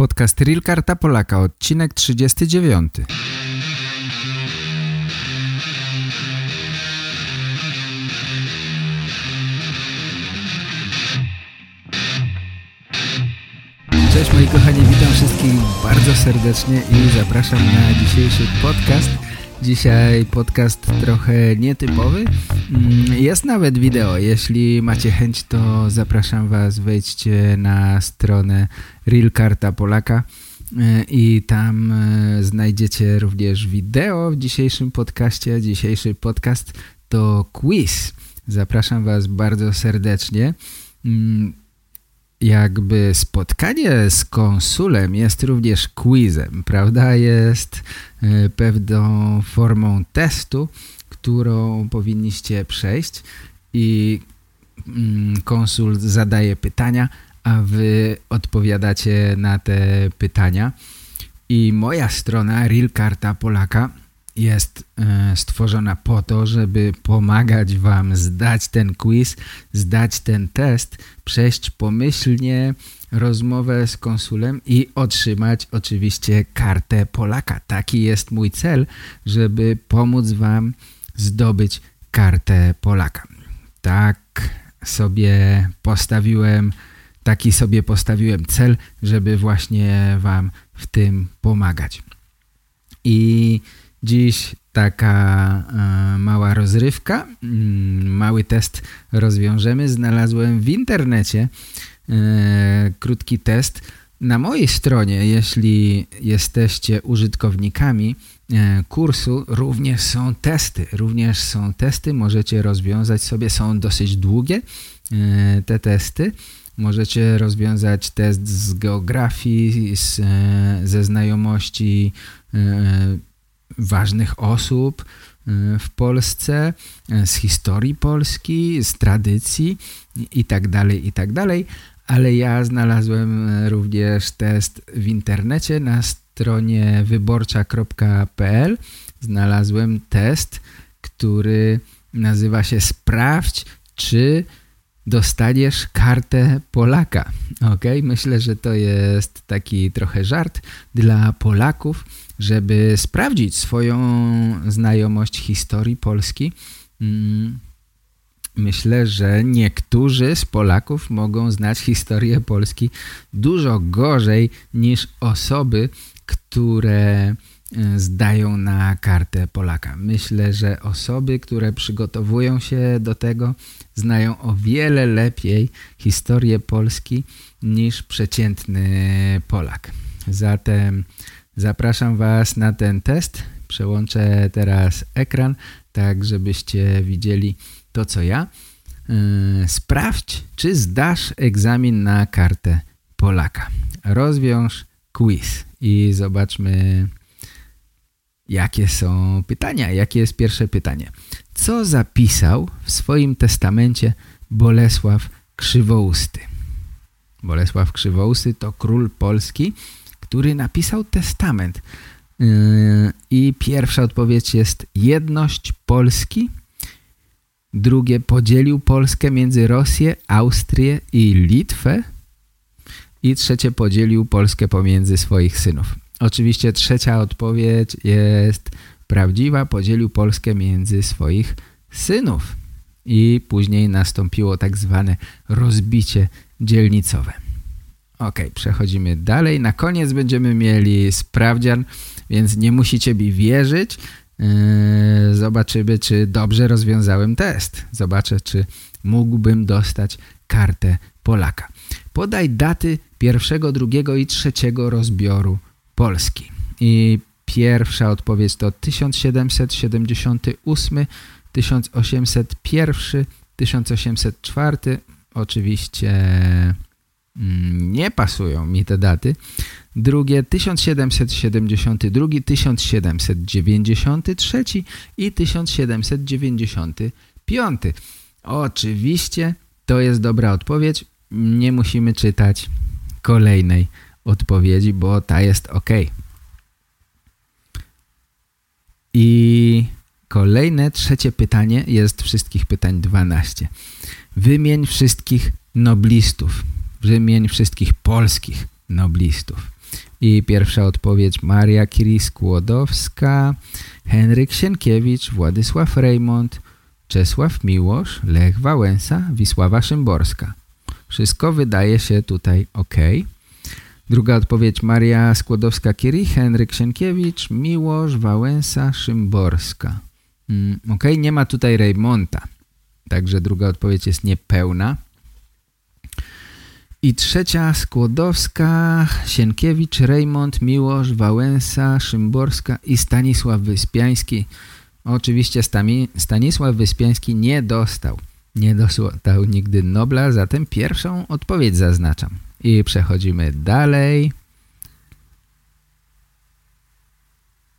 Podcast Real Karta Polaka, odcinek 39. Cześć moi kochani, witam wszystkich bardzo serdecznie i zapraszam na dzisiejszy podcast. Dzisiaj podcast trochę nietypowy. Mm, jest nawet wideo. Jeśli macie chęć, to zapraszam Was. Wejdźcie na stronę Real Karta Polaka e, i tam e, znajdziecie również wideo w dzisiejszym podcaście. Dzisiejszy podcast to quiz. Zapraszam Was bardzo serdecznie. Jakby spotkanie z konsulem jest również quizem, prawda? Jest e, pewną formą testu, którą powinniście przejść i mm, konsul zadaje pytania, a wy odpowiadacie na te pytania. I moja strona Real Karta Polaka jest e, stworzona po to, żeby pomagać wam zdać ten quiz, zdać ten test, przejść pomyślnie rozmowę z konsulem i otrzymać oczywiście kartę Polaka. Taki jest mój cel, żeby pomóc wam zdobyć kartę Polaka. Tak sobie postawiłem, taki sobie postawiłem cel, żeby właśnie wam w tym pomagać. I Dziś taka e, mała rozrywka, mm, mały test rozwiążemy. Znalazłem w internecie e, krótki test. Na mojej stronie, jeśli jesteście użytkownikami e, kursu, również są testy. Również są testy, możecie rozwiązać sobie, są dosyć długie te testy. Możecie rozwiązać test z geografii, z, ze znajomości ważnych osób y, w Polsce, y, z historii Polski, z tradycji itd., tak itd., tak ale ja znalazłem y, również test w internecie na stronie wyborcza.pl znalazłem test, który nazywa się sprawdź, czy dostaniesz kartę Polaka. Ok, myślę, że to jest taki trochę żart dla Polaków, żeby sprawdzić swoją znajomość historii Polski. Mm, myślę, że niektórzy z Polaków mogą znać historię Polski dużo gorzej niż osoby, które e, zdają na kartę Polaka. Myślę, że osoby, które przygotowują się do tego, znają o wiele lepiej historię Polski niż przeciętny Polak. Zatem Zapraszam Was na ten test. Przełączę teraz ekran, tak żebyście widzieli to, co ja. Yy, sprawdź, czy zdasz egzamin na kartę Polaka. Rozwiąż quiz i zobaczmy, jakie są pytania. Jakie jest pierwsze pytanie? Co zapisał w swoim testamencie Bolesław Krzywousty? Bolesław Krzywousty to król Polski, który napisał testament. Yy, I pierwsza odpowiedź jest jedność Polski. Drugie podzielił Polskę między Rosję, Austrię i Litwę. I trzecie podzielił Polskę pomiędzy swoich synów. Oczywiście trzecia odpowiedź jest prawdziwa. Podzielił Polskę między swoich synów. I później nastąpiło tak zwane rozbicie dzielnicowe. Ok, przechodzimy dalej. Na koniec będziemy mieli sprawdzian, więc nie musicie mi wierzyć. Yy, zobaczymy, czy dobrze rozwiązałem test. Zobaczę, czy mógłbym dostać kartę Polaka. Podaj daty pierwszego, drugiego i trzeciego rozbioru Polski. I pierwsza odpowiedź to 1778, 1801, 1804. Oczywiście nie pasują mi te daty. Drugie 1772, 1793 i 1795. Oczywiście to jest dobra odpowiedź. Nie musimy czytać kolejnej odpowiedzi, bo ta jest ok. I kolejne, trzecie pytanie jest wszystkich pytań 12. Wymień wszystkich noblistów wymień wszystkich polskich noblistów. I pierwsza odpowiedź Maria Curie Skłodowska, Henryk Sienkiewicz, Władysław Reymont, Czesław Miłosz, Lech Wałęsa, Wisława Szymborska. Wszystko wydaje się tutaj ok. Druga odpowiedź Maria Skłodowska-Curie, Henryk Sienkiewicz, Miłosz, Wałęsa, Szymborska. Mm, ok, nie ma tutaj Reymonta, także druga odpowiedź jest niepełna. I trzecia Skłodowska, Sienkiewicz, Rejmont, Miłosz, Wałęsa, Szymborska i Stanisław Wyspiański. Oczywiście Stanisław Wyspiański nie dostał. Nie dostał nigdy Nobla, zatem pierwszą odpowiedź zaznaczam. I przechodzimy dalej.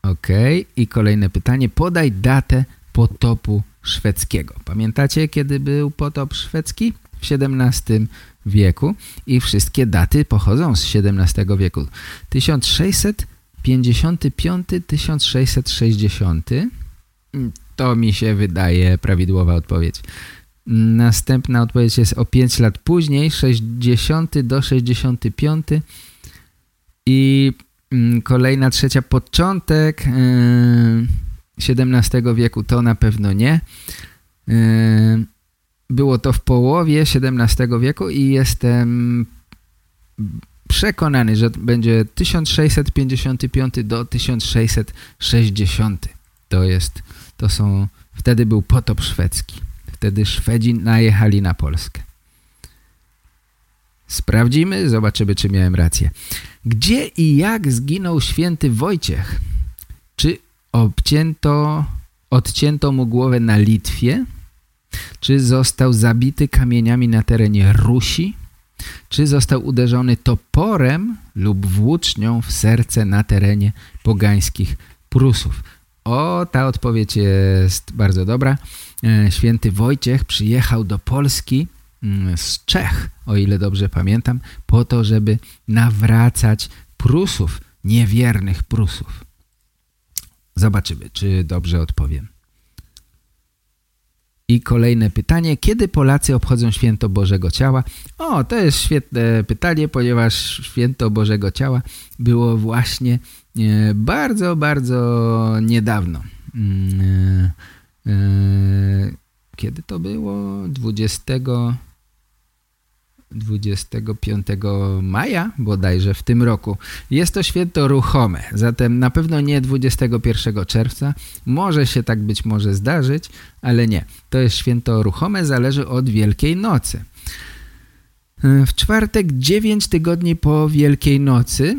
Ok, i kolejne pytanie. Podaj datę potopu szwedzkiego. Pamiętacie, kiedy był potop szwedzki? W XVII wieku i wszystkie daty pochodzą z XVII wieku. 1655-1660 to mi się wydaje prawidłowa odpowiedź. Następna odpowiedź jest o 5 lat później, 60 do 65 i mm, kolejna trzecia początek XVII yy, wieku to na pewno nie. Było to w połowie XVII wieku i jestem przekonany, że będzie 1655 do 1660. To jest, to są, wtedy był potop szwedzki. Wtedy Szwedzi najechali na Polskę. Sprawdzimy, zobaczymy, czy miałem rację. Gdzie i jak zginął święty Wojciech? Czy obcięto, odcięto mu głowę na Litwie? Czy został zabity kamieniami na terenie Rusi? Czy został uderzony toporem lub włócznią w serce na terenie pogańskich Prusów? O, ta odpowiedź jest bardzo dobra. E, święty Wojciech przyjechał do Polski mm, z Czech, o ile dobrze pamiętam, po to, żeby nawracać Prusów, niewiernych Prusów. Zobaczymy, czy dobrze odpowiem. I kolejne pytanie, kiedy Polacy obchodzą święto Bożego Ciała? O, to jest świetne pytanie, ponieważ święto Bożego Ciała było właśnie e, bardzo, bardzo niedawno. Mm, e, e, kiedy to było? 20 25 maja bodajże w tym roku. Jest to święto ruchome, zatem na pewno nie 21 czerwca. Może się tak być może zdarzyć, ale nie. To jest święto ruchome, zależy od Wielkiej Nocy. W czwartek 9 tygodni po Wielkiej Nocy,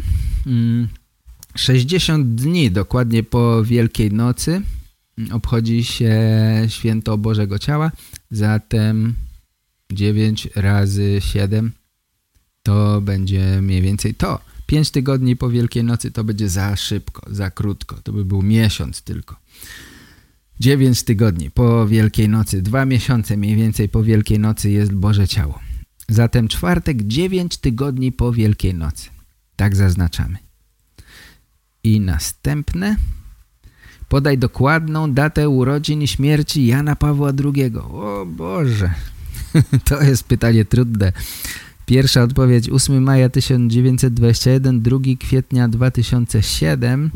60 mm, dni dokładnie po Wielkiej Nocy obchodzi się święto Bożego Ciała, zatem 9 razy 7 to będzie mniej więcej to. 5 tygodni po Wielkiej Nocy to będzie za szybko, za krótko. To by był miesiąc tylko. 9 tygodni po Wielkiej Nocy, dwa miesiące mniej więcej po Wielkiej Nocy jest Boże Ciało. Zatem czwartek 9 tygodni po Wielkiej Nocy. Tak zaznaczamy. I następne. Podaj dokładną datę urodzin i śmierci Jana Pawła II. O Boże, to jest pytanie trudne. Pierwsza odpowiedź 8 maja 1921, 2 kwietnia 2007.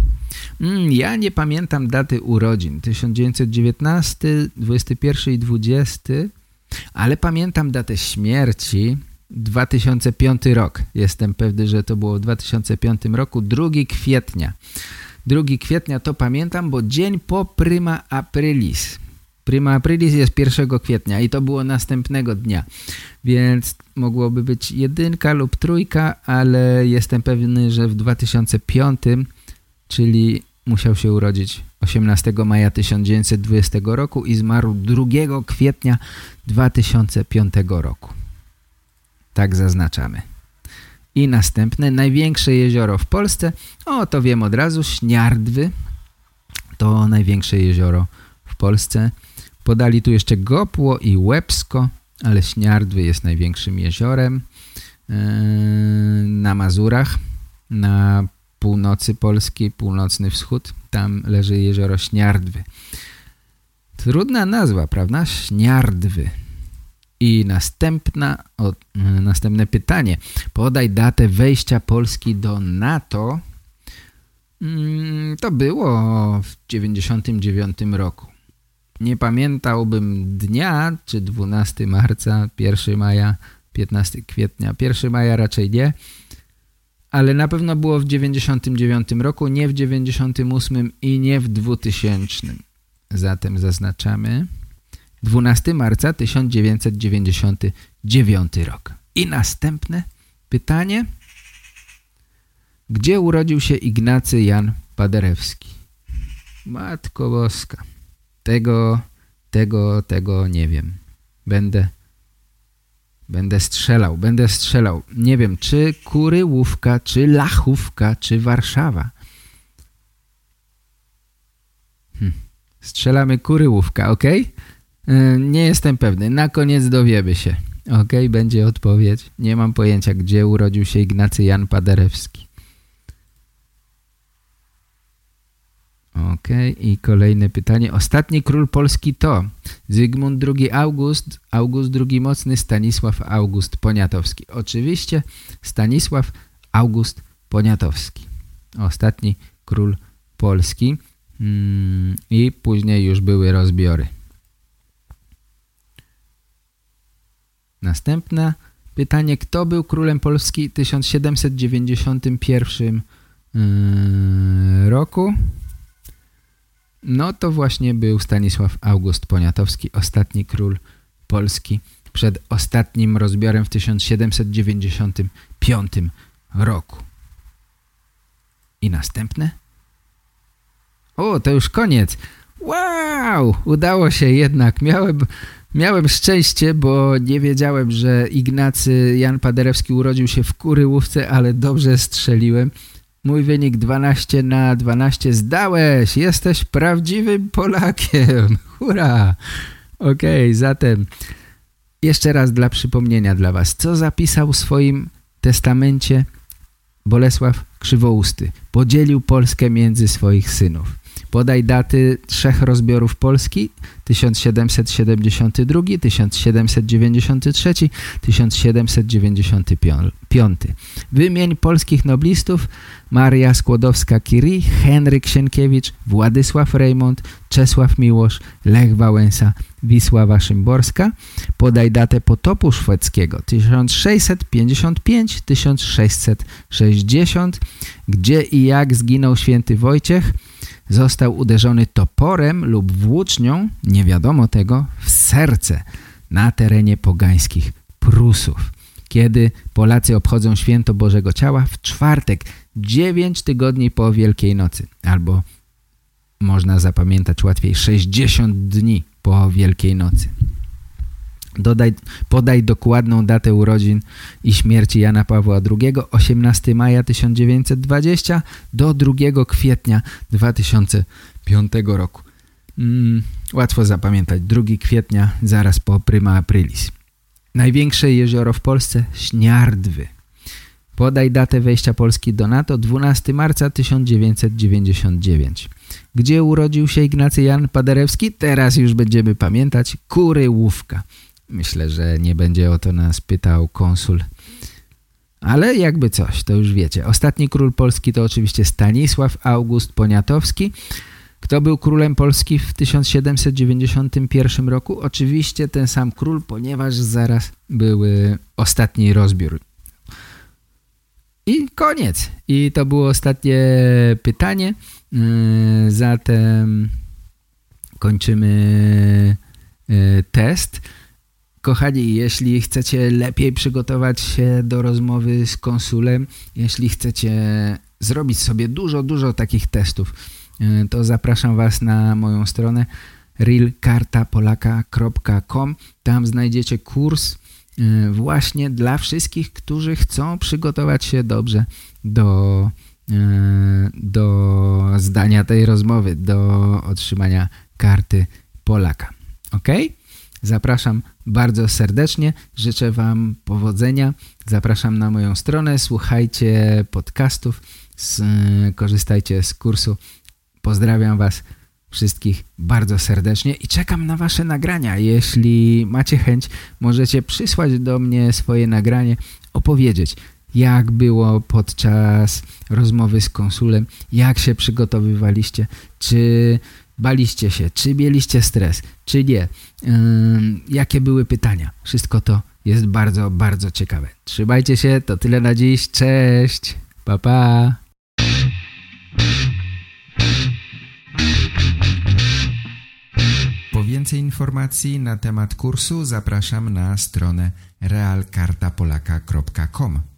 Mm, ja nie pamiętam daty urodzin. 1919, 21 i 20, ale pamiętam datę śmierci 2005 rok. Jestem pewny, że to było w 2005 roku, 2 kwietnia. 2 kwietnia to pamiętam, bo dzień po prima aprilis. Prima Aprilis jest 1 kwietnia i to było następnego dnia, więc mogłoby być jedynka lub trójka, ale jestem pewny, że w 2005, czyli musiał się urodzić 18 maja 1920 roku i zmarł 2 kwietnia 2005 roku. Tak zaznaczamy. I następne, największe jezioro w Polsce, o to wiem od razu, Śniardwy, to największe jezioro w Polsce. Podali tu jeszcze Gopło i Łebsko, ale Śniardwy jest największym jeziorem e, na Mazurach, na północy Polski, północny wschód. Tam leży jezioro Śniardwy. Trudna nazwa, prawda? Śniardwy. I następna, o, następne pytanie. Podaj datę wejścia Polski do NATO. Mm, to było w 99 roku. Nie pamiętałbym dnia, czy 12 marca, 1 maja, 15 kwietnia. 1 maja raczej nie, ale na pewno było w 99 roku, nie w 98 i nie w 2000. Zatem zaznaczamy 12 marca 1999 rok. I następne pytanie. Gdzie urodził się Ignacy Jan Paderewski? Matko Boska. Tego, tego, tego nie wiem. Będę Będę strzelał, będę strzelał. Nie wiem, czy Kuryłówka, czy Lachówka, czy Warszawa. Hm. Strzelamy Kuryłówka, ok? Yy, nie jestem pewny. Na koniec dowiemy się. Ok, będzie odpowiedź. Nie mam pojęcia, gdzie urodził się Ignacy Jan Paderewski. Ok, i kolejne pytanie. Ostatni król Polski to Zygmunt II August, August II Mocny, Stanisław August Poniatowski. Oczywiście Stanisław August Poniatowski. Ostatni król Polski. Hmm, I później już były rozbiory. Następne pytanie. Kto był królem Polski w 1791 yy, roku? No to właśnie był Stanisław August Poniatowski, ostatni król Polski przed ostatnim rozbiorem w 1795 roku. I następne? O, to już koniec. Wow! Udało się jednak. Miałem, miałem szczęście, bo nie wiedziałem, że Ignacy Jan Paderewski urodził się w Kuryłówce, ale dobrze strzeliłem. Mój wynik 12 na 12. Zdałeś! Jesteś prawdziwym Polakiem! Hurra! Okej, okay, zatem jeszcze raz dla przypomnienia dla Was. Co zapisał w swoim testamencie Bolesław Krzywousty? Podzielił Polskę między swoich synów. Podaj daty trzech rozbiorów Polski 1772, 1793, 1795. Wymień polskich noblistów Maria Skłodowska-Curie, Henryk Sienkiewicz, Władysław Reymont, Czesław Miłosz, Lech Wałęsa, Wisława Szymborska. Podaj datę potopu szwedzkiego 1655-1660. Gdzie i jak zginął święty Wojciech? Został uderzony toporem lub włócznią, nie wiadomo tego, w serce na terenie pogańskich Prusów. Kiedy Polacy obchodzą święto Bożego Ciała w czwartek, 9 tygodni po Wielkiej Nocy, albo można zapamiętać łatwiej 60 dni po Wielkiej Nocy. Dodaj, podaj dokładną datę urodzin i śmierci Jana Pawła II 18 maja 1920 do 2 kwietnia 2005 roku. Mm, łatwo zapamiętać. 2 kwietnia zaraz po Prima Aprilis. Największe jezioro w Polsce Śniardwy. Podaj datę wejścia Polski do NATO 12 marca 1999. Gdzie urodził się Ignacy Jan Paderewski? Teraz już będziemy pamiętać. Kuryłówka. Myślę, że nie będzie o to nas pytał konsul. Ale jakby coś, to już wiecie. Ostatni król Polski to oczywiście Stanisław August Poniatowski. Kto był królem Polski w 1791 roku? Oczywiście ten sam król, ponieważ zaraz były ostatni rozbiór. I koniec. I to było ostatnie pytanie. Yy, zatem kończymy yy, test. Kochani, jeśli chcecie lepiej przygotować się do rozmowy z konsulem, jeśli chcecie zrobić sobie dużo, dużo takich testów, e, to zapraszam Was na moją stronę realkartapolaka.com. Tam znajdziecie kurs e, właśnie dla wszystkich, którzy chcą przygotować się dobrze do, e, do zdania tej rozmowy, do otrzymania karty Polaka. Ok? Zapraszam bardzo serdecznie. Życzę Wam powodzenia. Zapraszam na moją stronę. Słuchajcie podcastów. Z, korzystajcie z kursu. Pozdrawiam Was. wszystkich bardzo serdecznie i czekam na Wasze nagrania. Jeśli macie chęć, możecie przysłać do mnie swoje nagranie, opowiedzieć, jak było podczas rozmowy z konsulem, jak się przygotowywaliście, czy baliście się, czy mieliście stres, czy nie, jakie były pytania. Wszystko to jest bardzo, bardzo ciekawe. Trzymajcie się, to tyle na dziś. Cześć, pa pa. Po więcej informacji na temat kursu zapraszam na stronę realkartapolaka.com.